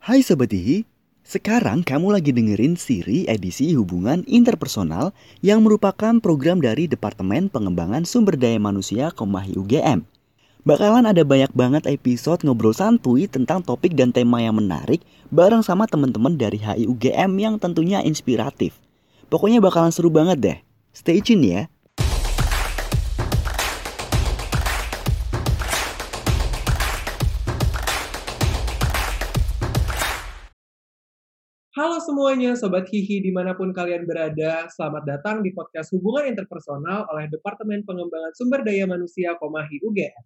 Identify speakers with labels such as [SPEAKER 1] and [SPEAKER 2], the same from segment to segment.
[SPEAKER 1] Hai Sobat Hihi, sekarang kamu lagi dengerin Siri edisi hubungan interpersonal yang merupakan program dari Departemen Pengembangan Sumber Daya Manusia Komahi UGM. Bakalan ada banyak banget episode ngobrol santuy tentang topik dan tema yang menarik bareng sama teman-teman dari HI UGM yang tentunya inspiratif. Pokoknya bakalan seru banget deh. Stay tune ya.
[SPEAKER 2] Halo semuanya, Sobat Hihi di mana pun kalian berada. Selamat datang di podcast Hubungan Interpersonal oleh Departemen Pengembangan Sumber Daya Manusia Komahi UGM.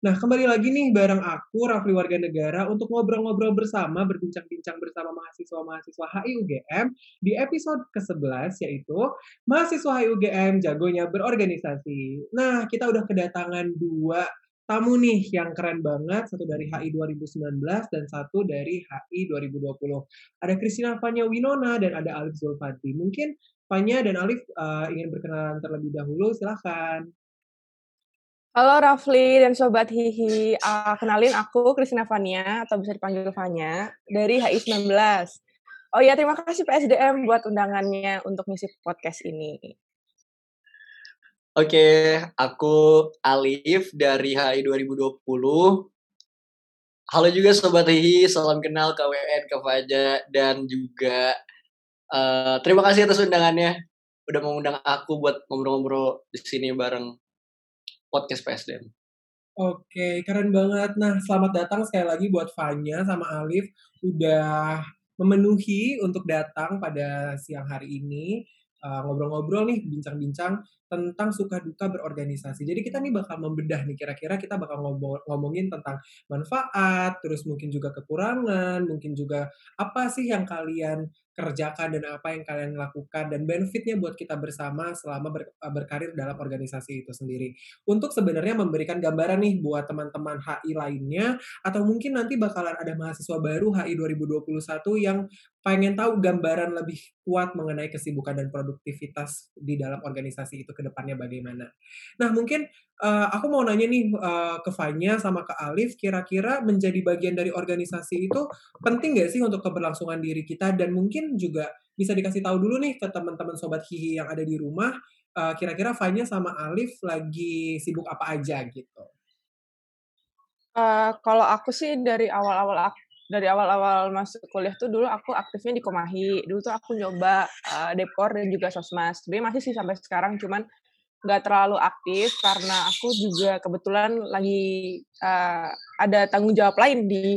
[SPEAKER 2] Nah, kembali lagi nih bareng aku, Rafli Warga Negara, untuk ngobrol-ngobrol bersama, berbincang-bincang bersama mahasiswa-mahasiswa HI UGM di episode ke-11, yaitu Mahasiswa HI UGM Jagonya Berorganisasi. Nah, kita udah kedatangan dua tamu nih yang keren banget, satu dari HI 2019 dan satu dari HI 2020. Ada Christina Fanya Winona dan ada Alif Zulfati. Mungkin Fanya dan Alif uh, ingin berkenalan terlebih dahulu, silahkan.
[SPEAKER 3] Halo Rafli dan Sobat Hihi, uh, kenalin aku Christina Fania atau bisa dipanggil Fanya dari HI 19. Oh ya, terima kasih PSDM buat undangannya untuk ngisi podcast ini.
[SPEAKER 4] Oke, aku Alif dari HI 2020. Halo juga Sobat Hihi, salam kenal KWN, Faja, dan juga uh, terima kasih atas undangannya. Udah mengundang aku buat ngobrol-ngobrol di sini bareng podcast PSDM.
[SPEAKER 2] Oke, keren banget. Nah, selamat datang sekali lagi buat Fanya sama Alif. Udah memenuhi untuk datang pada siang hari ini. Uh, ngobrol-ngobrol uh, nih, bincang-bincang tentang suka duka berorganisasi. Jadi kita nih bakal membedah nih kira-kira kita bakal ngomongin tentang manfaat, terus mungkin juga kekurangan, mungkin juga apa sih yang kalian kerjakan dan apa yang kalian lakukan dan benefitnya buat kita bersama selama ber, eh, berkarir dalam organisasi itu sendiri. Untuk sebenarnya memberikan gambaran nih buat teman-teman HI lainnya atau mungkin nanti bakalan ada mahasiswa baru HI 2021 yang pengen tahu gambaran lebih kuat mengenai kesibukan dan produktivitas di dalam organisasi itu ke depannya bagaimana. Nah, mungkin uh, aku mau nanya nih uh, ke Fanya sama ke Alif, kira-kira menjadi bagian dari organisasi itu penting nggak sih untuk keberlangsungan diri kita dan mungkin juga bisa dikasih tahu dulu nih ke teman-teman sobat hihi yang ada di rumah, uh, kira-kira Fanya sama Alif lagi sibuk apa aja gitu.
[SPEAKER 3] Uh, kalau aku sih dari awal-awal aku dari awal-awal masuk kuliah tuh dulu aku aktifnya di Komahi. Dulu tuh aku nyoba uh, Depor dan juga Sosmas. Sebenarnya masih sih sampai sekarang, cuman nggak terlalu aktif karena aku juga kebetulan lagi uh, ada tanggung jawab lain di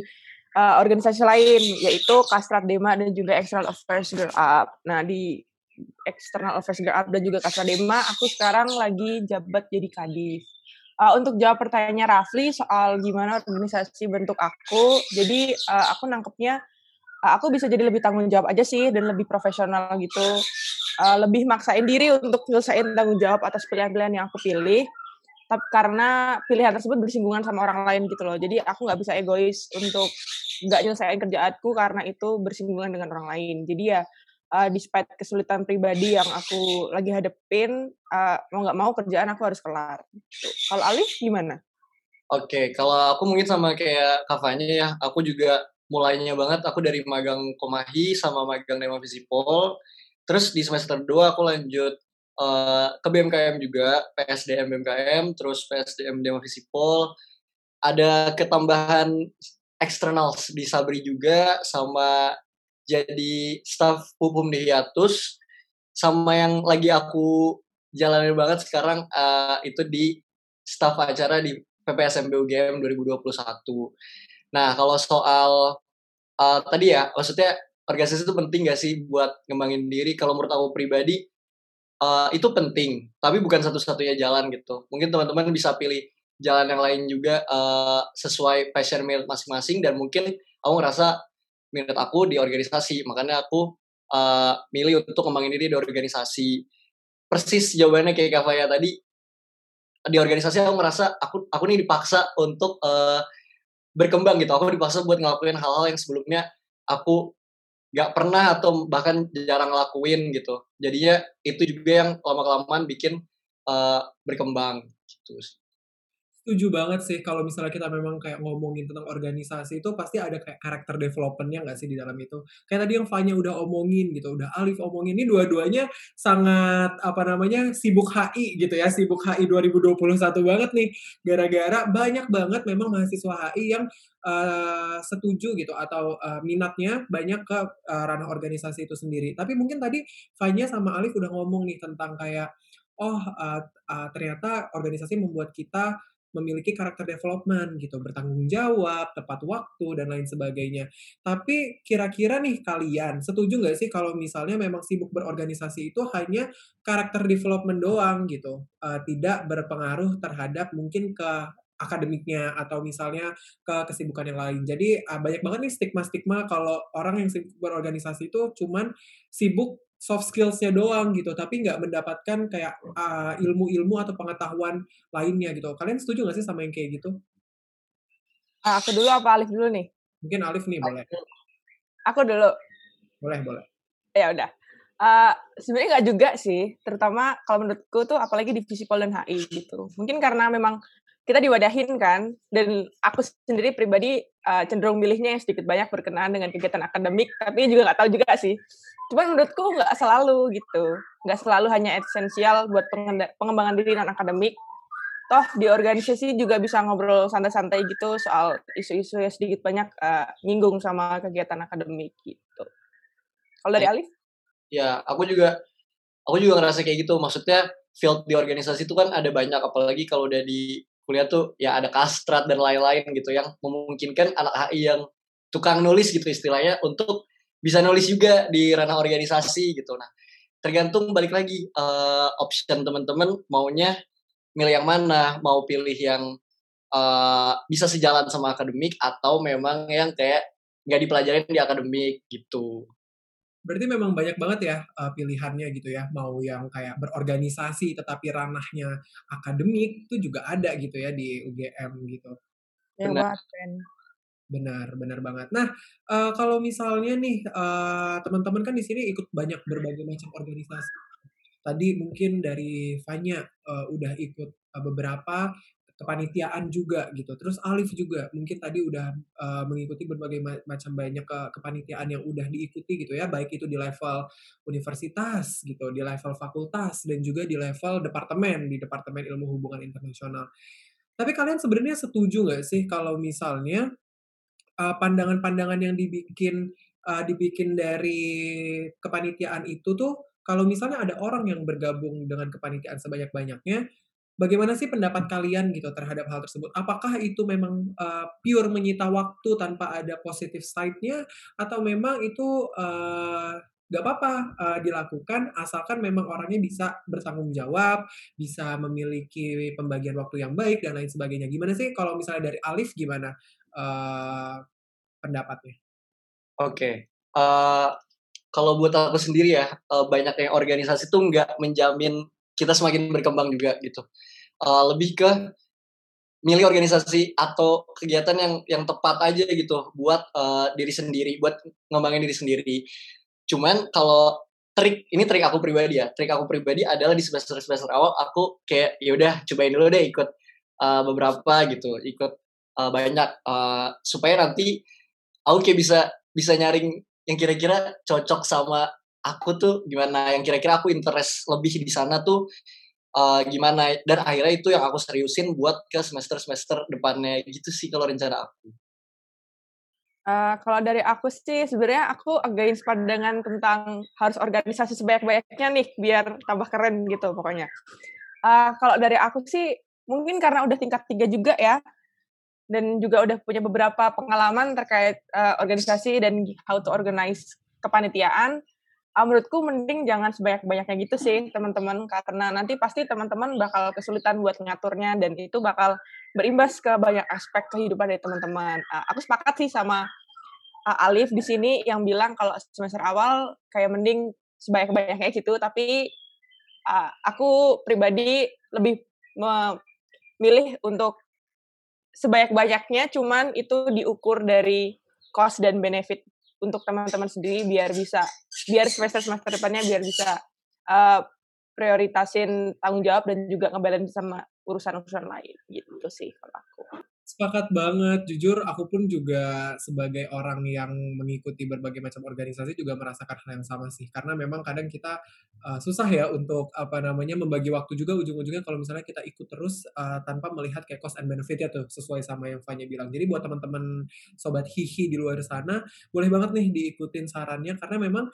[SPEAKER 3] uh, organisasi lain yaitu Kastrat Dema dan juga External Affairs Girl Up. Nah di External Affairs Girl Up dan juga Kastrat Dema aku sekarang lagi jabat jadi kadif. Uh, untuk jawab pertanyaannya Rafli soal gimana organisasi bentuk aku, jadi uh, aku nangkepnya uh, aku bisa jadi lebih tanggung jawab aja sih dan lebih profesional gitu. Uh, lebih maksain diri untuk nyelesain tanggung jawab atas pilihan-pilihan yang aku pilih tapi karena pilihan tersebut bersinggungan sama orang lain gitu loh. Jadi aku nggak bisa egois untuk nggak nyelesain kerjaanku karena itu bersinggungan dengan orang lain. Jadi ya uh, despite kesulitan pribadi yang aku lagi hadepin uh, mau nggak mau kerjaan aku harus kelar gitu. kalau Alif gimana
[SPEAKER 4] Oke, okay, kalau aku mungkin sama kayak kafanya ya, aku juga mulainya banget aku dari magang Komahi sama magang Dema Visipol Terus di semester 2 aku lanjut uh, ke BMKM juga, PSDM BMKM, terus PSDM Dema Visipol. Ada ketambahan eksternal di Sabri juga, sama jadi staff hukum di Hiatus, sama yang lagi aku jalanin banget sekarang uh, itu di staff acara di PPSMB UGM 2021. Nah, kalau soal uh, tadi ya, maksudnya organisasi itu penting gak sih buat ngembangin diri? Kalau menurut aku pribadi, uh, itu penting, tapi bukan satu-satunya jalan gitu. Mungkin teman-teman bisa pilih jalan yang lain juga uh, sesuai passion masing-masing dan mungkin aku ngerasa minat aku di organisasi, makanya aku uh, milih untuk ngembangin diri di organisasi. Persis jawabannya kayak Kak Faya tadi, di organisasi aku merasa aku aku nih dipaksa untuk uh, berkembang gitu. Aku dipaksa buat ngelakuin hal-hal yang sebelumnya aku nggak pernah atau bahkan jarang ngelakuin gitu jadinya itu juga yang lama kelamaan bikin uh, berkembang gitu
[SPEAKER 2] setuju banget sih kalau misalnya kita memang kayak ngomongin tentang organisasi itu pasti ada kayak karakter development-nya nggak sih di dalam itu. Kayak tadi yang Fanya udah omongin gitu, udah Alif omongin ini dua-duanya sangat apa namanya sibuk HI gitu ya, sibuk HI 2021 banget nih. Gara-gara banyak banget memang mahasiswa HI yang uh, setuju gitu atau uh, minatnya banyak ke uh, ranah organisasi itu sendiri. Tapi mungkin tadi Fanya sama Alif udah ngomong nih tentang kayak oh uh, uh, ternyata organisasi membuat kita memiliki karakter development gitu, bertanggung jawab, tepat waktu dan lain sebagainya. Tapi kira-kira nih kalian setuju nggak sih kalau misalnya memang sibuk berorganisasi itu hanya karakter development doang gitu, uh, tidak berpengaruh terhadap mungkin ke akademiknya atau misalnya ke kesibukan yang lain. Jadi uh, banyak banget nih stigma-stigma kalau orang yang sibuk berorganisasi itu cuman sibuk soft skills-nya doang gitu, tapi nggak mendapatkan kayak uh, ilmu-ilmu atau pengetahuan lainnya gitu. Kalian setuju nggak sih sama yang kayak gitu?
[SPEAKER 3] Uh, aku dulu apa Alif dulu nih?
[SPEAKER 2] Mungkin Alif nih boleh.
[SPEAKER 3] Aku dulu.
[SPEAKER 2] Boleh boleh.
[SPEAKER 3] Ya udah. Uh, sebenarnya nggak juga sih, terutama kalau menurutku tuh apalagi di Visipol dan HI gitu. Mungkin karena memang kita diwadahin kan, dan aku sendiri pribadi uh, cenderung milihnya yang sedikit banyak berkenaan dengan kegiatan akademik, tapi juga nggak tahu juga sih Cuman menurutku nggak selalu gitu. Nggak selalu hanya esensial buat pengembangan diri non akademik. Toh di organisasi juga bisa ngobrol santai-santai gitu soal isu-isu yang sedikit banyak uh, nyinggung sama kegiatan akademik gitu. Kalau dari Alif?
[SPEAKER 4] Ya, aku juga aku juga ngerasa kayak gitu. Maksudnya field di organisasi itu kan ada banyak apalagi kalau udah di kuliah tuh ya ada kastrat dan lain-lain gitu yang memungkinkan anak HI yang tukang nulis gitu istilahnya untuk bisa nulis juga di ranah organisasi gitu. Nah, tergantung balik lagi uh, option teman-teman maunya milih yang mana, mau pilih yang uh, bisa sejalan sama akademik atau memang yang kayak nggak dipelajarin di akademik gitu.
[SPEAKER 2] Berarti memang banyak banget ya uh, pilihannya gitu ya, mau yang kayak berorganisasi tetapi ranahnya akademik itu juga ada gitu ya di UGM gitu.
[SPEAKER 3] Benar.
[SPEAKER 2] Benar, benar banget. Nah, uh, kalau misalnya nih, uh, teman-teman kan di sini ikut banyak berbagai macam organisasi. Tadi mungkin dari Fanya, uh, udah ikut, uh, beberapa kepanitiaan juga gitu, terus Alif juga mungkin tadi udah, uh, mengikuti berbagai ma macam banyak ke kepanitiaan yang udah diikuti gitu ya, baik itu di level universitas gitu, di level fakultas, dan juga di level departemen, di Departemen Ilmu Hubungan Internasional. Tapi kalian sebenarnya setuju nggak sih kalau misalnya uh, pandangan-pandangan yang dibikin uh, dibikin dari kepanitiaan itu tuh kalau misalnya ada orang yang bergabung dengan kepanitiaan sebanyak-banyaknya, bagaimana sih pendapat kalian gitu terhadap hal tersebut? Apakah itu memang uh, pure menyita waktu tanpa ada positif side-nya, atau memang itu uh, gak apa-apa uh, dilakukan asalkan memang orangnya bisa bertanggung jawab, bisa memiliki pembagian waktu yang baik dan lain sebagainya. Gimana sih kalau misalnya dari Alif gimana? uh, pendapatnya?
[SPEAKER 4] Oke, okay. uh, kalau buat aku sendiri ya uh, banyak yang organisasi tuh nggak menjamin kita semakin berkembang juga gitu. Uh, lebih ke milih organisasi atau kegiatan yang yang tepat aja gitu buat uh, diri sendiri, buat ngembangin diri sendiri. Cuman kalau trik ini trik aku pribadi ya, trik aku pribadi adalah di semester semester awal aku kayak ya udah cobain dulu deh ikut uh, beberapa gitu, ikut uh, banyak uh, supaya nanti aku kayak bisa bisa nyaring yang kira-kira cocok sama aku tuh gimana yang kira-kira aku interest lebih di sana tuh uh, gimana dan akhirnya itu yang aku seriusin buat ke semester semester depannya gitu sih kalau rencana aku.
[SPEAKER 3] Uh, kalau dari aku sih sebenarnya aku agak inspired dengan tentang harus organisasi sebanyak-banyaknya nih biar tambah keren gitu pokoknya. Uh, kalau dari aku sih mungkin karena udah tingkat tiga juga ya dan juga udah punya beberapa pengalaman terkait uh, organisasi dan how to organize kepanitiaan. Uh, menurutku mending jangan sebanyak-banyaknya gitu sih teman-teman karena nanti pasti teman-teman bakal kesulitan buat ngaturnya dan itu bakal berimbas ke banyak aspek kehidupan dari teman-teman. Uh, aku sepakat sih sama uh, Alif di sini yang bilang kalau semester awal kayak mending sebanyak-banyaknya gitu tapi uh, aku pribadi lebih memilih untuk sebanyak-banyaknya cuman itu diukur dari cost dan benefit untuk teman-teman sendiri biar bisa biar semester semester depannya biar bisa uh, prioritasin tanggung jawab dan juga ngebalance sama urusan-urusan lain gitu sih kalau aku.
[SPEAKER 2] Sepakat banget. Jujur aku pun juga sebagai orang yang mengikuti berbagai macam organisasi juga merasakan hal yang sama sih. Karena memang kadang kita uh, susah ya untuk apa namanya membagi waktu juga ujung-ujungnya kalau misalnya kita ikut terus uh, tanpa melihat kayak cost and benefit ya tuh sesuai sama yang Fanya bilang. Jadi buat teman-teman sobat hihi di luar sana boleh banget nih diikutin sarannya karena memang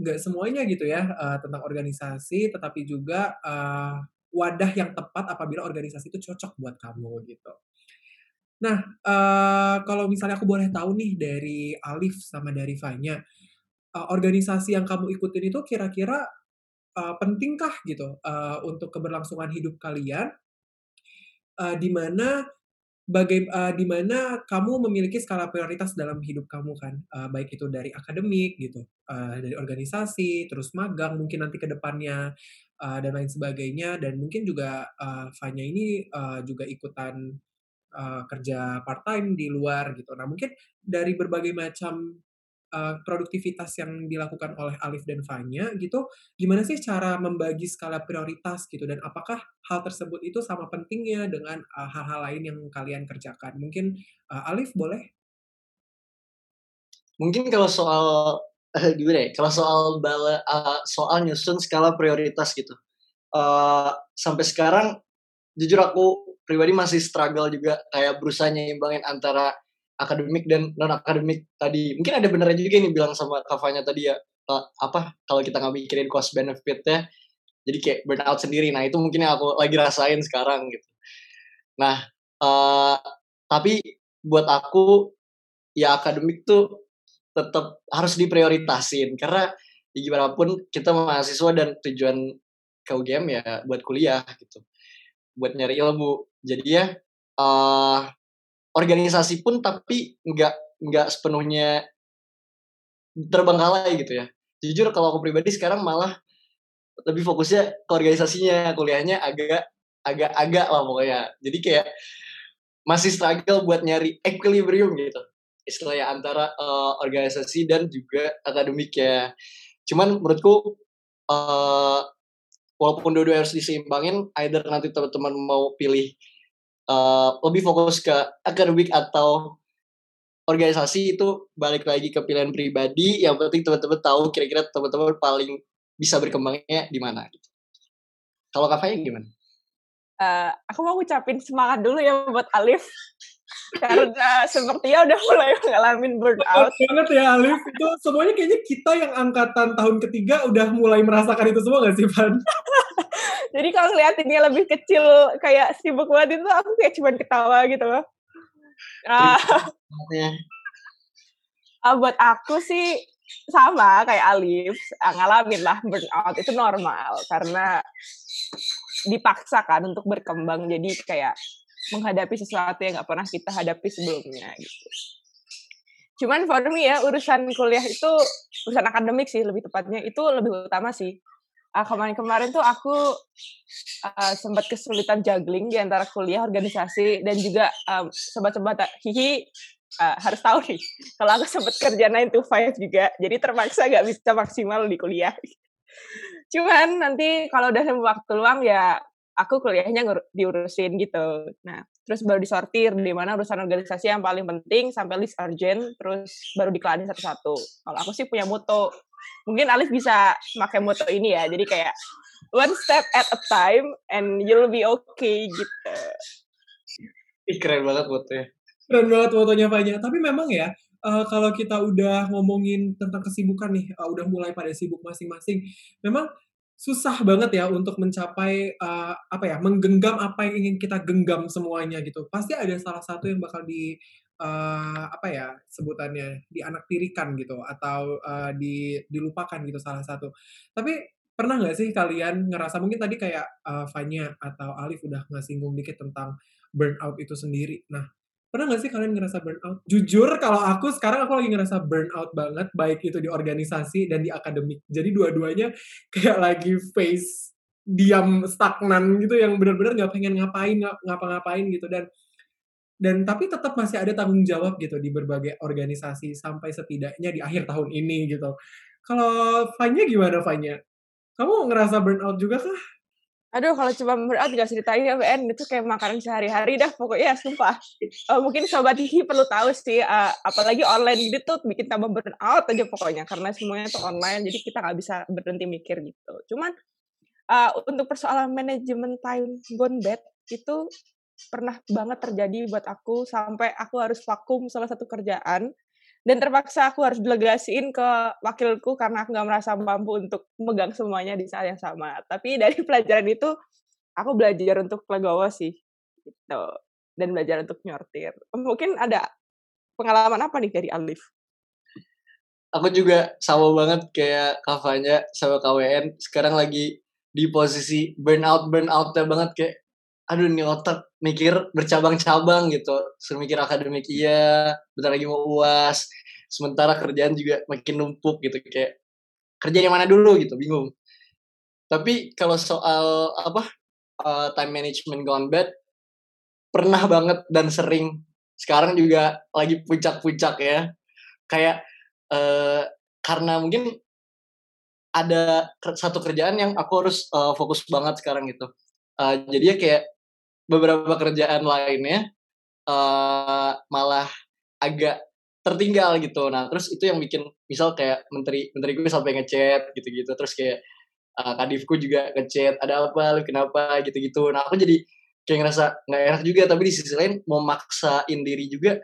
[SPEAKER 2] nggak uh, semuanya gitu ya uh, tentang organisasi tetapi juga uh, wadah yang tepat apabila organisasi itu cocok buat kamu gitu. Nah, uh, kalau misalnya aku boleh tahu nih dari Alif sama dari Fanya, uh, organisasi yang kamu ikutin itu kira-kira uh, pentingkah gitu uh, untuk keberlangsungan hidup kalian? Uh, di mana bagai uh, di mana kamu memiliki skala prioritas dalam hidup kamu kan, uh, baik itu dari akademik gitu, uh, dari organisasi, terus magang mungkin nanti ke depannya uh, dan lain sebagainya dan mungkin juga uh, Fanya ini uh, juga ikutan uh, kerja part time di luar gitu. Nah mungkin dari berbagai macam uh, produktivitas yang dilakukan oleh Alif dan Fanya gitu, gimana sih cara membagi skala prioritas gitu dan apakah hal tersebut itu sama pentingnya dengan hal-hal uh, lain yang kalian kerjakan? Mungkin uh, Alif boleh?
[SPEAKER 4] Mungkin kalau soal uh, gimana ya? Kalau soal bala, uh, soal nyusun skala prioritas gitu, uh, sampai sekarang jujur aku pribadi masih struggle juga kayak berusaha nyimbangin antara akademik dan non akademik tadi. Mungkin ada benernya juga nih bilang sama kafanya tadi ya apa kalau kita nggak mikirin cost benefitnya jadi kayak burnout sendiri. Nah itu mungkin yang aku lagi rasain sekarang gitu. Nah uh, tapi buat aku ya akademik tuh tetap harus diprioritasin. Karena ya gimana pun kita mahasiswa dan tujuan ke UGM ya buat kuliah gitu. Buat nyari ilmu. Jadi ya uh, organisasi pun tapi nggak nggak sepenuhnya terbengkalai gitu ya. Jujur kalau aku pribadi sekarang malah lebih fokusnya ke organisasinya. Kuliahnya agak agak agak lah pokoknya. Jadi kayak masih struggle buat nyari equilibrium gitu istilahnya antara uh, organisasi dan juga akademik ya cuman menurutku uh, walaupun dua-dua harus diseimbangin either nanti teman-teman mau pilih uh, lebih fokus ke akademik atau organisasi itu balik lagi ke pilihan pribadi yang penting teman-teman tahu kira-kira teman-teman paling bisa berkembangnya di mana. Kalau Kak gimana?
[SPEAKER 3] Uh, aku mau ucapin semangat dulu ya buat Alif karena sepertinya udah mulai ngalamin burnout.
[SPEAKER 2] banget ya Alif. Itu semuanya kayaknya kita yang angkatan tahun ketiga udah mulai merasakan itu semua gak sih, Van?
[SPEAKER 3] Jadi kalau ngeliatinnya lebih kecil kayak sibuk banget itu aku kayak cuman ketawa gitu loh. Uh, uh, buat aku sih sama kayak Alif, uh, ngalamin lah burnout itu normal karena dipaksakan untuk berkembang jadi kayak menghadapi sesuatu yang nggak pernah kita hadapi sebelumnya gitu. Cuman for me ya urusan kuliah itu urusan akademik sih lebih tepatnya itu lebih utama sih. Uh, kemarin-kemarin tuh aku uh, sempat kesulitan juggling di antara kuliah, organisasi dan juga um, sobat-sobat hihi uh, harus tahu nih kalau aku sempat kerja 9 to 5 juga jadi terpaksa nggak bisa maksimal di kuliah cuman nanti kalau udah waktu luang ya aku kuliahnya diurusin gitu. Nah, terus baru disortir di mana urusan organisasi yang paling penting sampai list urgent, terus baru dikelarin satu-satu. Kalau aku sih punya moto, mungkin Alif bisa pakai moto ini ya. Jadi kayak one step at a time and you'll be okay gitu.
[SPEAKER 4] Ih, keren banget motonya.
[SPEAKER 2] Keren banget motonya banyak. Tapi memang ya, uh, kalau kita udah ngomongin tentang kesibukan nih, uh, udah mulai pada sibuk masing-masing, memang susah banget ya untuk mencapai uh, apa ya menggenggam apa yang ingin kita genggam semuanya gitu. Pasti ada salah satu yang bakal di uh, apa ya sebutannya di anak tirikan gitu atau uh, di dilupakan gitu salah satu. Tapi pernah nggak sih kalian ngerasa mungkin tadi kayak uh, Fanya atau Alif udah ngasinggung dikit tentang burnout itu sendiri. Nah Pernah gak sih kalian ngerasa burnout? Jujur kalau aku sekarang aku lagi ngerasa burnout banget, baik itu di organisasi dan di akademik. Jadi dua-duanya kayak lagi face diam stagnan gitu yang benar-benar nggak pengen ngapain ngapa-ngapain gitu dan dan tapi tetap masih ada tanggung jawab gitu di berbagai organisasi sampai setidaknya di akhir tahun ini gitu. Kalau Fanya gimana Fanya? Kamu ngerasa burnout juga kah?
[SPEAKER 3] Aduh, kalau cuma berat gak ceritain ya, BN. Itu kayak makanan sehari-hari dah pokoknya, sumpah. Uh, mungkin Sobat Hihi perlu tahu sih, uh, apalagi online gitu tuh bikin tambah burnout aja pokoknya. Karena semuanya tuh online, jadi kita nggak bisa berhenti mikir gitu. Cuman uh, untuk persoalan manajemen time gone bad, itu pernah banget terjadi buat aku sampai aku harus vakum salah satu kerjaan dan terpaksa aku harus delegasiin ke wakilku karena aku nggak merasa mampu untuk megang semuanya di saat yang sama. Tapi dari pelajaran itu aku belajar untuk legowo sih, gitu. Dan belajar untuk nyortir. Mungkin ada pengalaman apa nih dari Alif?
[SPEAKER 4] Aku juga sama banget kayak kafanya sama KWN. Sekarang lagi di posisi burnout burnoutnya banget kayak aduh nih otak mikir bercabang-cabang gitu. Suruh mikir akademik iya. Bentar lagi mau uas sementara kerjaan juga makin numpuk gitu kayak kerja yang mana dulu gitu bingung. Tapi kalau soal apa uh, time management gone bad pernah banget dan sering. Sekarang juga lagi puncak-puncak ya. Kayak uh, karena mungkin ada satu kerjaan yang aku harus uh, fokus banget sekarang gitu. Uh, jadi ya kayak beberapa kerjaan lainnya uh, malah agak tertinggal gitu. Nah, terus itu yang bikin misal kayak menteri menteri gue sampai ngechat gitu-gitu terus kayak uh, kadifku juga ngechat ada apa lu kenapa gitu-gitu. Nah, aku jadi kayak ngerasa nggak enak juga tapi di sisi lain mau maksain diri juga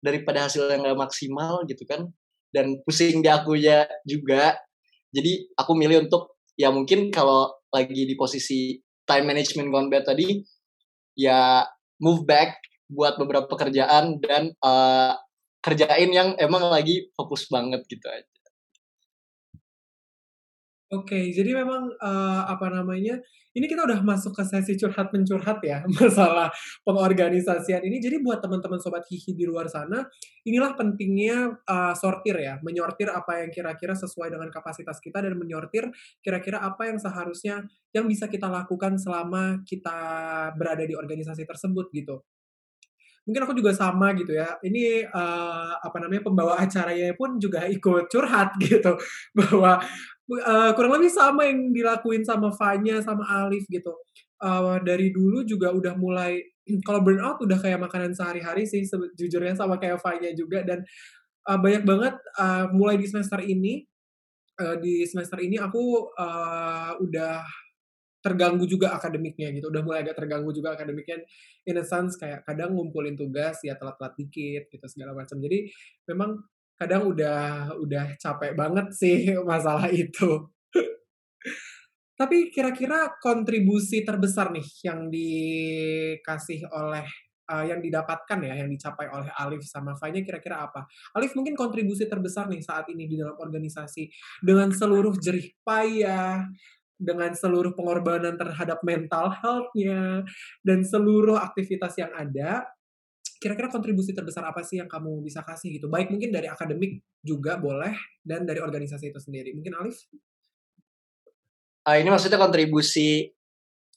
[SPEAKER 4] daripada hasil yang nggak maksimal gitu kan dan pusing di aku ya juga jadi aku milih untuk ya mungkin kalau lagi di posisi time management gone bad tadi ya move back buat beberapa pekerjaan dan uh, kerjain yang emang lagi fokus banget gitu aja.
[SPEAKER 2] Oke, jadi memang uh, apa namanya? Ini kita udah masuk ke sesi curhat mencurhat ya masalah pengorganisasian ini. Jadi buat teman-teman sobat hihi di luar sana, inilah pentingnya uh, sortir ya, menyortir apa yang kira-kira sesuai dengan kapasitas kita dan menyortir kira-kira apa yang seharusnya yang bisa kita lakukan selama kita berada di organisasi tersebut gitu mungkin aku juga sama gitu ya. Ini uh, apa namanya pembawa acaranya pun juga ikut curhat gitu bahwa uh, kurang lebih sama yang dilakuin sama Fanya sama Alif gitu. Uh, dari dulu juga udah mulai kalau burnout udah kayak makanan sehari-hari sih sejujurnya sama kayak Fanya juga. Dan uh, banyak banget uh, mulai di semester ini uh, di semester ini aku uh, udah terganggu juga akademiknya gitu. Udah mulai agak terganggu juga akademiknya. In a sense kayak kadang ngumpulin tugas ya telat-telat dikit gitu segala macam. Jadi memang kadang udah udah capek banget sih masalah itu tapi kira-kira kontribusi terbesar nih yang dikasih oleh uh, yang didapatkan ya, yang dicapai oleh Alif sama Fanya kira-kira apa? Alif mungkin kontribusi terbesar nih saat ini di dalam organisasi dengan seluruh jerih payah, dengan seluruh pengorbanan terhadap mental health-nya dan seluruh aktivitas yang ada, kira-kira kontribusi terbesar apa sih yang kamu bisa kasih gitu? Baik mungkin dari akademik juga boleh dan dari organisasi itu sendiri. Mungkin Alif?
[SPEAKER 4] Uh, ini maksudnya kontribusi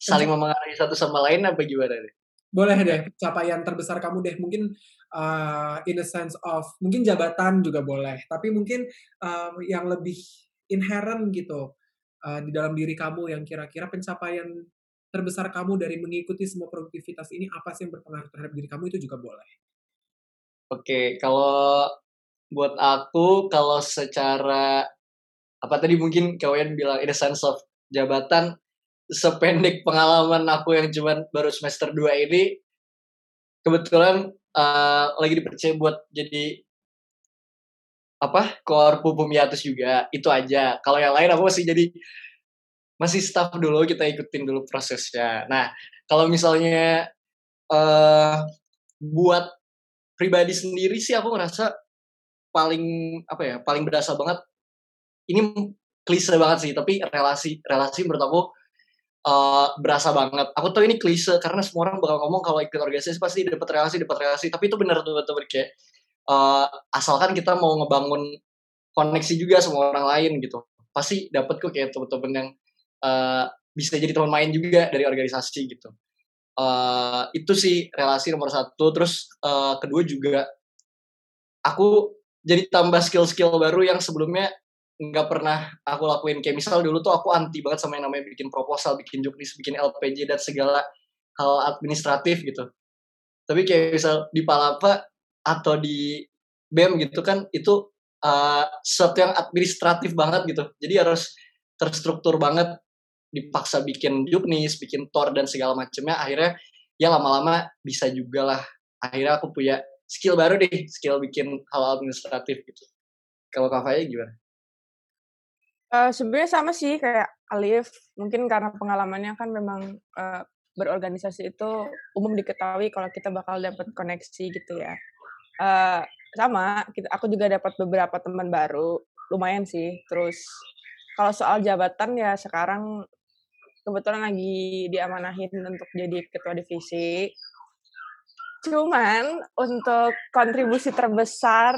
[SPEAKER 4] saling memengaruhi satu sama lain apa gimana deh?
[SPEAKER 2] Boleh deh, capaian terbesar kamu deh. Mungkin uh, in a sense of, mungkin jabatan juga boleh. Tapi mungkin uh, yang lebih inherent gitu uh, di dalam diri kamu yang kira-kira pencapaian terbesar kamu dari mengikuti semua produktivitas ini apa sih yang berpengaruh terhadap diri kamu itu juga boleh.
[SPEAKER 4] Oke, kalau buat aku kalau secara apa tadi mungkin kalian bilang in a sense of jabatan sependek pengalaman aku yang cuma baru semester 2 ini kebetulan uh, lagi dipercaya buat jadi apa korpu pumiatus juga itu aja kalau yang lain aku masih jadi masih staff dulu kita ikutin dulu prosesnya. Nah kalau misalnya uh, buat pribadi sendiri sih aku ngerasa paling apa ya paling berasa banget ini klise banget sih tapi relasi relasi menurut aku uh, berasa banget. Aku tahu ini klise karena semua orang bakal ngomong kalau ikut organisasi pasti dapat relasi dapat relasi. Tapi itu benar tuh betul kayak uh, asalkan kita mau ngebangun koneksi juga sama orang lain gitu. Pasti dapat kok kayak teman-teman yang uh, bisa jadi teman main juga dari organisasi gitu uh, itu sih relasi nomor satu terus uh, kedua juga aku jadi tambah skill-skill baru yang sebelumnya nggak pernah aku lakuin kayak misal dulu tuh aku anti banget sama yang namanya bikin proposal, bikin juknis, bikin LPJ dan segala hal administratif gitu. Tapi kayak misal di Palapa atau di BEM gitu kan itu uh, sesuatu yang administratif banget gitu. Jadi harus terstruktur banget dipaksa bikin juknis, bikin tor dan segala macamnya akhirnya ya lama-lama bisa juga lah. Akhirnya aku punya skill baru deh skill bikin hal administratif gitu. Kalau Kak Faya gimana?
[SPEAKER 3] Uh, sebenarnya sama sih kayak Alif mungkin karena pengalamannya kan memang uh, berorganisasi itu umum diketahui kalau kita bakal dapat koneksi gitu ya. Uh, sama kita, aku juga dapat beberapa teman baru lumayan sih. Terus kalau soal jabatan ya sekarang kebetulan lagi diamanahin untuk jadi ketua divisi. Cuman untuk kontribusi terbesar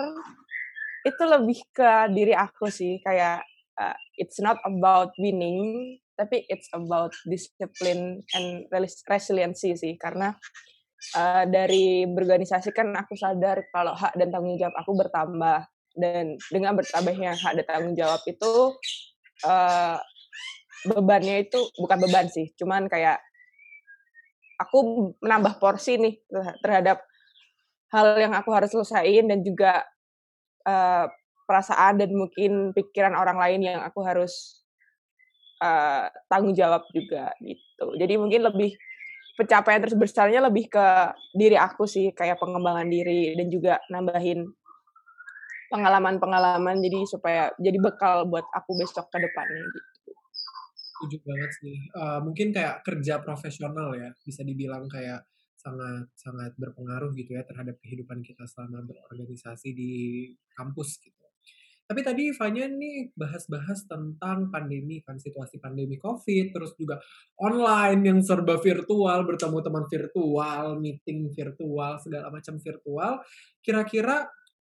[SPEAKER 3] itu lebih ke diri aku sih kayak uh, it's not about winning tapi it's about discipline and resiliency sih karena uh, dari berorganisasi kan aku sadar kalau hak dan tanggung jawab aku bertambah dan dengan bertambahnya hak dan tanggung jawab itu uh, bebannya itu bukan beban sih, cuman kayak aku menambah porsi nih terhadap hal yang aku harus selesaiin dan juga uh, perasaan dan mungkin pikiran orang lain yang aku harus uh, tanggung jawab juga gitu. Jadi mungkin lebih pencapaian terbesarnya lebih ke diri aku sih, kayak pengembangan diri dan juga nambahin pengalaman-pengalaman jadi supaya jadi bekal buat aku besok ke depannya gitu
[SPEAKER 2] setuju banget sih. Uh, mungkin kayak kerja profesional ya, bisa dibilang kayak sangat sangat berpengaruh gitu ya terhadap kehidupan kita selama berorganisasi di kampus gitu. Tapi tadi Fanya nih bahas-bahas tentang pandemi kan situasi pandemi COVID, terus juga online yang serba virtual, bertemu teman virtual, meeting virtual, segala macam virtual. Kira-kira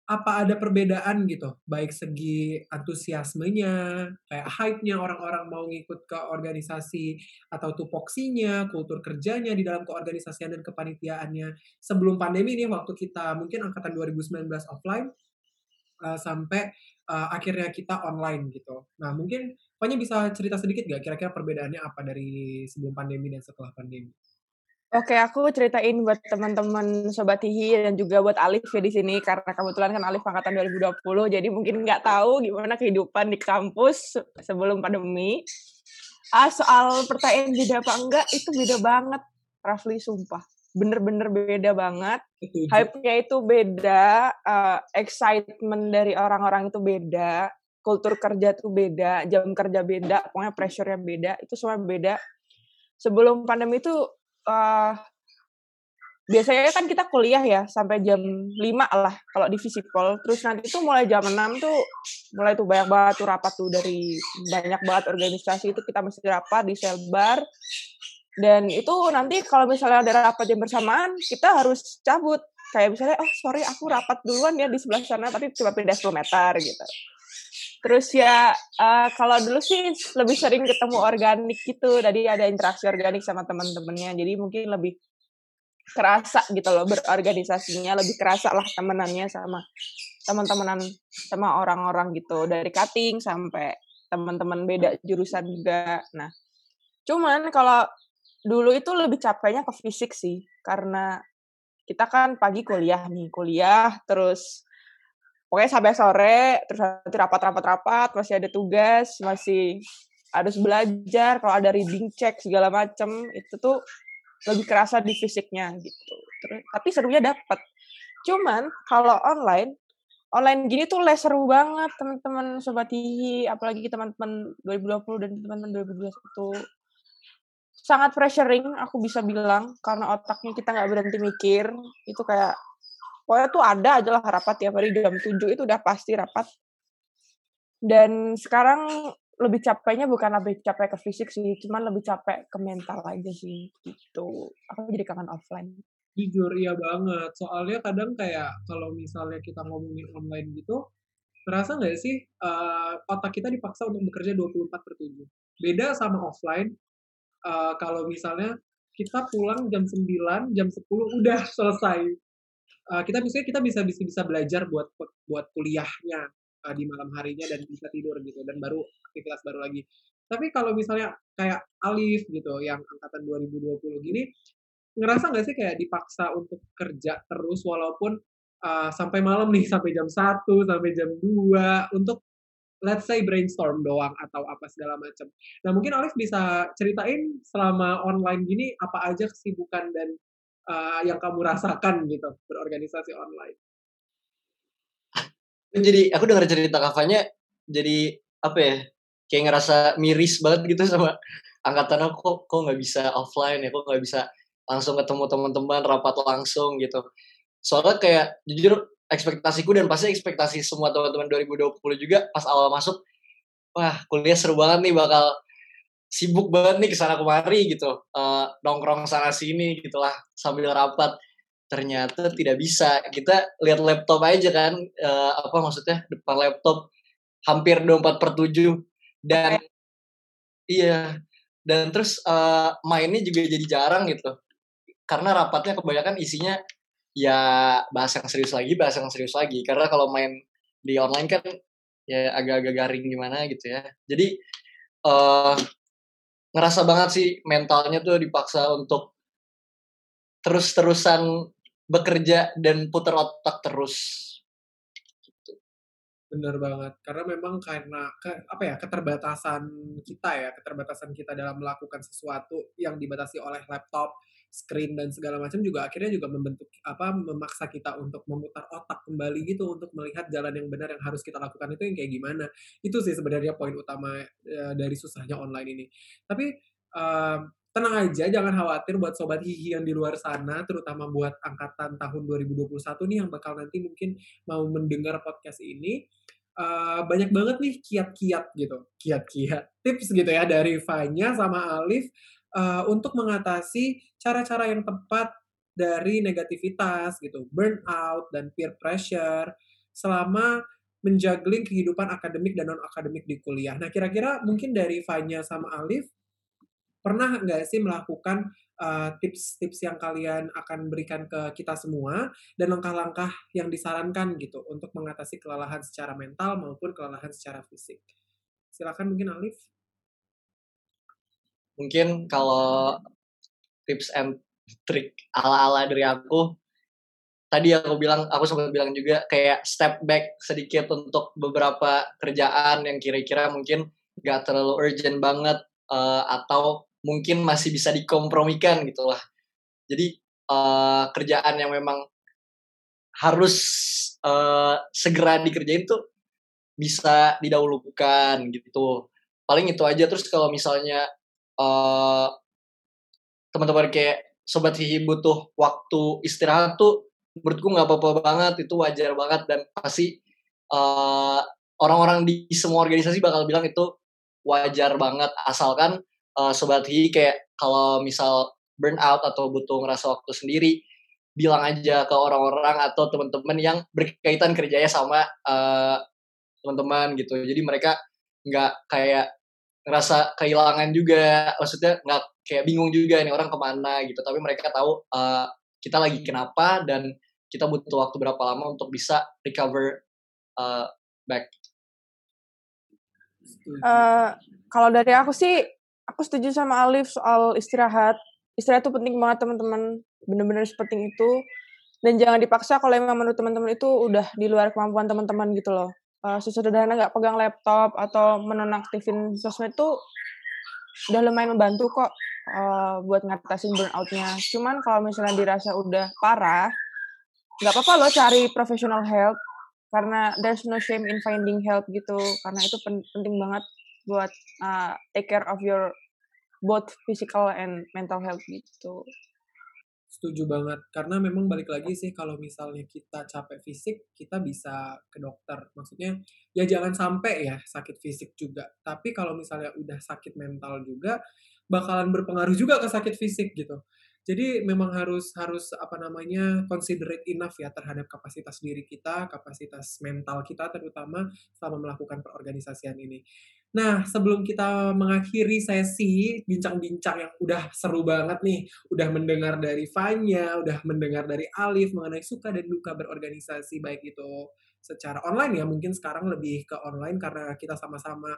[SPEAKER 2] apa ada perbedaan gitu? Baik segi antusiasmenya kayak hype-nya orang-orang mau ngikut ke organisasi atau tupoksinya kultur kerjanya di dalam keorganisasian dan kepanitiaannya. Sebelum pandemi ini waktu kita mungkin angkatan 2019 offline uh, sampai uh, akhirnya kita online gitu. Nah mungkin Pokoknya bisa cerita sedikit gak kira-kira perbedaannya apa dari sebelum pandemi dan setelah pandemi
[SPEAKER 3] Oke, aku ceritain buat teman-teman Sobat Hihi dan juga buat Alif ya di sini karena kebetulan kan Alif angkatan 2020 jadi mungkin nggak tahu gimana kehidupan di kampus sebelum pandemi. Ah, soal pertanyaan beda apa enggak itu beda banget, Rafli sumpah. Bener-bener beda banget. Hype-nya itu beda, uh, excitement dari orang-orang itu beda, kultur kerja itu beda, jam kerja beda, pokoknya pressure-nya beda, itu semua beda. Sebelum pandemi itu uh, biasanya kan kita kuliah ya sampai jam 5 lah kalau di fisikal. Terus nanti tuh mulai jam 6 tuh mulai tuh banyak banget tuh rapat tuh dari banyak banget organisasi itu kita mesti rapat di selbar. Dan itu nanti kalau misalnya ada rapat yang bersamaan, kita harus cabut. Kayak misalnya, oh sorry aku rapat duluan ya di sebelah sana, tapi cuma pindah 10 meter gitu. Terus ya uh, kalau dulu sih lebih sering ketemu organik gitu, tadi ada interaksi organik sama teman-temannya, jadi mungkin lebih kerasa gitu loh berorganisasinya, lebih kerasa lah temenannya sama teman-temanan sama orang-orang gitu. Dari cutting sampai teman-teman beda jurusan juga. Nah, cuman kalau dulu itu lebih capeknya ke fisik sih. Karena kita kan pagi kuliah nih, kuliah terus pokoknya sampai sore terus nanti rapat-rapat-rapat masih ada tugas masih harus belajar kalau ada reading check segala macem itu tuh lebih kerasa di fisiknya gitu. Terus tapi serunya dapat cuman kalau online online gini tuh les seru banget teman-teman sobat hihi apalagi teman-teman 2020 dan teman-teman 2021 sangat pressuring aku bisa bilang karena otaknya kita nggak berhenti mikir. Itu kayak pokoknya tuh ada aja lah rapat tiap hari jam 7 itu udah pasti rapat. Dan sekarang lebih capeknya bukan lebih capek ke fisik sih, cuman lebih capek ke mental aja sih gitu. Aku jadi kangen offline.
[SPEAKER 2] Jujur iya banget. Soalnya kadang kayak kalau misalnya kita ngomongin online gitu, terasa nggak sih uh, otak kita dipaksa untuk bekerja 24 per 7. Beda sama offline, uh, kalau misalnya kita pulang jam 9, jam 10 udah selesai uh, kita bisa kita bisa bisa bisa belajar buat buat kuliahnya uh, di malam harinya dan bisa tidur gitu dan baru aktivitas baru lagi. Tapi kalau misalnya kayak Alif gitu yang angkatan 2020 gini ngerasa nggak sih kayak dipaksa untuk kerja terus walaupun uh, sampai malam nih sampai jam 1 sampai jam 2 untuk let's say brainstorm doang atau apa segala macam. Nah mungkin Alif bisa ceritain selama online gini apa aja kesibukan dan uh, yang kamu rasakan gitu berorganisasi online.
[SPEAKER 4] Jadi aku dengar cerita kafanya jadi apa ya kayak ngerasa miris banget gitu sama angkatan aku kok kok nggak bisa offline ya kok nggak bisa langsung ketemu teman-teman rapat langsung gitu soalnya kayak jujur ekspektasiku dan pasti ekspektasi semua teman-teman 2020 juga pas awal masuk wah kuliah seru banget nih bakal sibuk banget nih ke sana kemari gitu. Uh, nongkrong sana sini gitulah sambil rapat. Ternyata tidak bisa. Kita lihat laptop aja kan. Uh, apa maksudnya? Depan laptop hampir 24 per 7 dan iya. Dan terus uh, mainnya juga jadi jarang gitu. Karena rapatnya kebanyakan isinya ya bahas yang serius lagi, bahas yang serius lagi. Karena kalau main di online kan ya agak-agak garing gimana gitu ya. Jadi uh, ngerasa banget sih mentalnya tuh dipaksa untuk terus-terusan bekerja dan putar otak terus.
[SPEAKER 2] Bener banget, karena memang karena ke, apa ya keterbatasan kita ya, keterbatasan kita dalam melakukan sesuatu yang dibatasi oleh laptop, screen dan segala macam juga akhirnya juga membentuk apa memaksa kita untuk memutar otak kembali gitu untuk melihat jalan yang benar yang harus kita lakukan itu yang kayak gimana. Itu sih sebenarnya poin utama uh, dari susahnya online ini. Tapi uh, tenang aja jangan khawatir buat sobat hihi yang di luar sana terutama buat angkatan tahun 2021 nih yang bakal nanti mungkin mau mendengar podcast ini uh, banyak banget nih kiat-kiat gitu. Kiat-kiat tips gitu ya dari Fanya sama Alif uh, untuk mengatasi cara-cara yang tepat dari negativitas gitu, burnout dan peer pressure selama menjuggling kehidupan akademik dan non akademik di kuliah. Nah, kira-kira mungkin dari Fanya sama Alif pernah nggak sih melakukan tips-tips uh, yang kalian akan berikan ke kita semua dan langkah-langkah yang disarankan gitu untuk mengatasi kelelahan secara mental maupun kelelahan secara fisik. Silakan mungkin Alif
[SPEAKER 4] mungkin kalau tips and trick ala-ala dari aku tadi aku bilang aku sempat bilang juga kayak step back sedikit untuk beberapa kerjaan yang kira-kira mungkin gak terlalu urgent banget uh, atau mungkin masih bisa dikompromikan gitulah jadi uh, kerjaan yang memang harus uh, segera dikerjain tuh bisa didahulukan gitu. Paling itu aja. Terus kalau misalnya uh, teman-teman kayak sobat hihi butuh waktu istirahat tuh menurutku nggak apa-apa banget itu wajar banget. Dan pasti uh, orang-orang di semua organisasi bakal bilang itu wajar banget. Asalkan uh, sobat hihi kayak kalau misal burnout atau butuh ngerasa waktu sendiri bilang aja ke orang-orang atau teman-teman yang berkaitan kerjanya sama uh, teman-teman gitu. Jadi mereka nggak kayak ngerasa kehilangan juga. Maksudnya nggak kayak bingung juga nih orang ke mana gitu. Tapi mereka tahu uh, kita lagi kenapa dan kita butuh waktu berapa lama untuk bisa recover uh, back.
[SPEAKER 3] Uh, kalau dari aku sih aku setuju sama Alif soal istirahat. Istirahat itu penting banget teman-teman. Bener-bener seperti itu. Dan jangan dipaksa kalau emang menurut teman-teman itu udah di luar kemampuan teman-teman gitu loh uh, sesederhana nggak pegang laptop atau menonaktifin sosmed itu udah lumayan membantu kok uh, buat ngatasin burnoutnya. Cuman kalau misalnya dirasa udah parah, nggak apa-apa loh cari professional help karena there's no shame in finding help gitu. Karena itu pen penting banget buat uh, take care of your both physical and mental health gitu.
[SPEAKER 2] Setuju banget. Karena memang balik lagi sih kalau misalnya kita capek fisik, kita bisa ke dokter. Maksudnya ya jangan sampai ya sakit fisik juga. Tapi kalau misalnya udah sakit mental juga, bakalan berpengaruh juga ke sakit fisik gitu. Jadi memang harus harus apa namanya considerate enough ya terhadap kapasitas diri kita, kapasitas mental kita terutama selama melakukan perorganisasian ini. Nah, sebelum kita mengakhiri sesi bincang-bincang yang udah seru banget nih, udah mendengar dari Fanya, udah mendengar dari Alif mengenai suka dan duka berorganisasi baik itu secara online ya mungkin sekarang lebih ke online karena kita sama-sama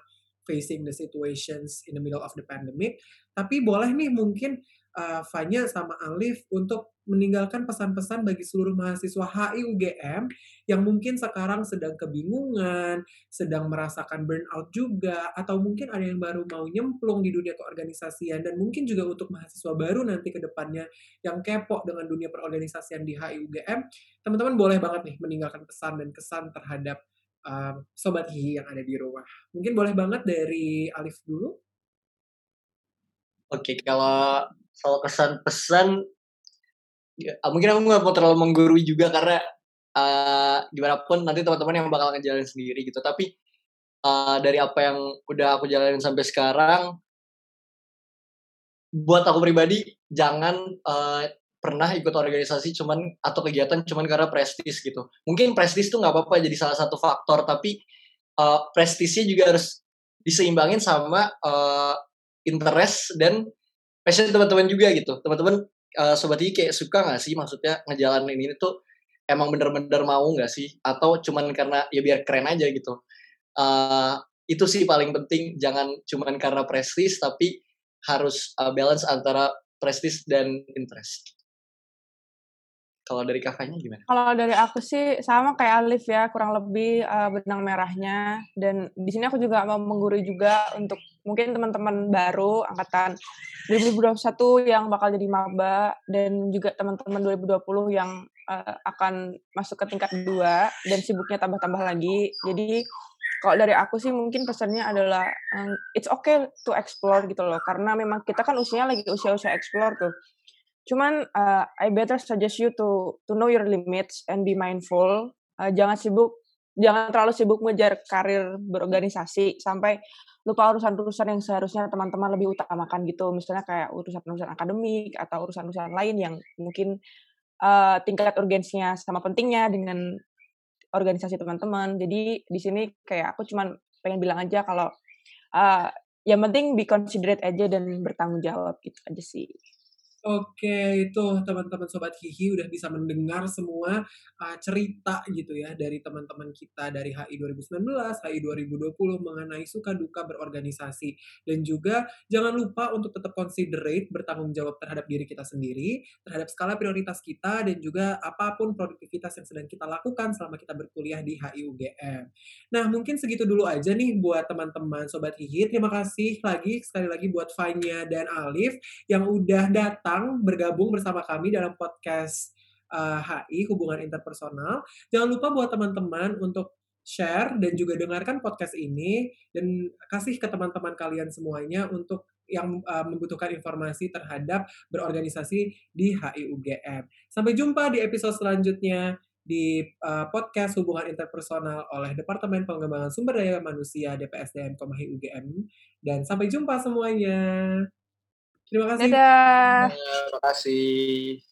[SPEAKER 2] facing the situations in the middle of the pandemic. Tapi boleh nih mungkin uh, Fanya sama Alif untuk meninggalkan pesan-pesan bagi seluruh mahasiswa HI UGM yang mungkin sekarang sedang kebingungan, sedang merasakan burnout juga, atau mungkin ada yang baru mau nyemplung di dunia keorganisasian, dan mungkin juga untuk mahasiswa baru nanti ke depannya yang kepo dengan dunia perorganisasian di HI UGM, teman-teman boleh banget nih meninggalkan pesan dan kesan terhadap um, Sobat Hihi yang ada di rumah. Mungkin boleh banget dari Alif dulu.
[SPEAKER 4] Oke, kalau soal kesan pesan ya, mungkin aku nggak mau terlalu menggurui juga karena uh, gimana pun nanti teman-teman yang bakal ngejalanin sendiri gitu. Tapi uh, dari apa yang udah aku jalanin sampai sekarang buat aku pribadi jangan uh, pernah ikut organisasi cuman atau kegiatan cuman karena prestis gitu. Mungkin prestis tuh nggak apa-apa jadi salah satu faktor tapi uh, prestisnya juga harus diseimbangin sama uh, interest dan passion teman-teman juga gitu. Teman-teman uh, sobat ini kayak suka gak sih maksudnya ngejalanin ini tuh emang bener-bener mau gak sih? Atau cuman karena ya biar keren aja gitu. Uh, itu sih paling penting. Jangan cuman karena prestis tapi harus uh, balance antara prestis dan interest kalau dari kakaknya gimana?
[SPEAKER 3] Kalau dari aku sih sama kayak Alif ya, kurang lebih uh, benang merahnya. Dan di sini aku juga mau menggurui juga untuk mungkin teman-teman baru angkatan 2021 yang bakal jadi maba dan juga teman-teman 2020 yang uh, akan masuk ke tingkat dua dan sibuknya tambah-tambah lagi. Jadi kalau dari aku sih mungkin pesannya adalah um, it's okay to explore gitu loh karena memang kita kan usianya lagi usia-usia explore tuh Cuman uh, I better suggest you to to know your limits and be mindful. Uh, jangan sibuk, jangan terlalu sibuk mengejar karir berorganisasi sampai lupa urusan-urusan yang seharusnya teman-teman lebih utamakan gitu. Misalnya kayak urusan-urusan akademik atau urusan-urusan lain yang mungkin uh, tingkat urgensinya sama pentingnya dengan organisasi teman-teman. Jadi di sini kayak aku cuman pengen bilang aja kalau uh, yang penting be considerate aja dan bertanggung jawab gitu aja sih.
[SPEAKER 2] Oke, itu teman-teman Sobat Hihi udah bisa mendengar semua uh, cerita gitu ya dari teman-teman kita dari HI 2019, HI 2020 mengenai suka duka berorganisasi. Dan juga jangan lupa untuk tetap considerate, bertanggung jawab terhadap diri kita sendiri, terhadap skala prioritas kita, dan juga apa pun produktivitas yang sedang kita lakukan selama kita berkuliah di HI UGM. Nah, mungkin segitu dulu aja nih buat teman-teman Sobat Hihi. Terima kasih lagi, sekali lagi buat Fanya dan Alif yang udah datang datang bergabung bersama kami dalam podcast uh, eh, HI Hubungan Interpersonal. Jangan lupa buat teman-teman untuk share dan juga dengarkan podcast ini dan kasih ke teman-teman kalian semuanya untuk yang uh, membutuhkan informasi terhadap berorganisasi di HI UGM. Sampai jumpa di episode selanjutnya di uh, podcast Hubungan Interpersonal oleh Departemen Pengembangan Sumber Daya Manusia DPSDM Komahi UGM dan sampai jumpa semuanya. Terima kasih.
[SPEAKER 3] Dadah.
[SPEAKER 4] Terima kasih.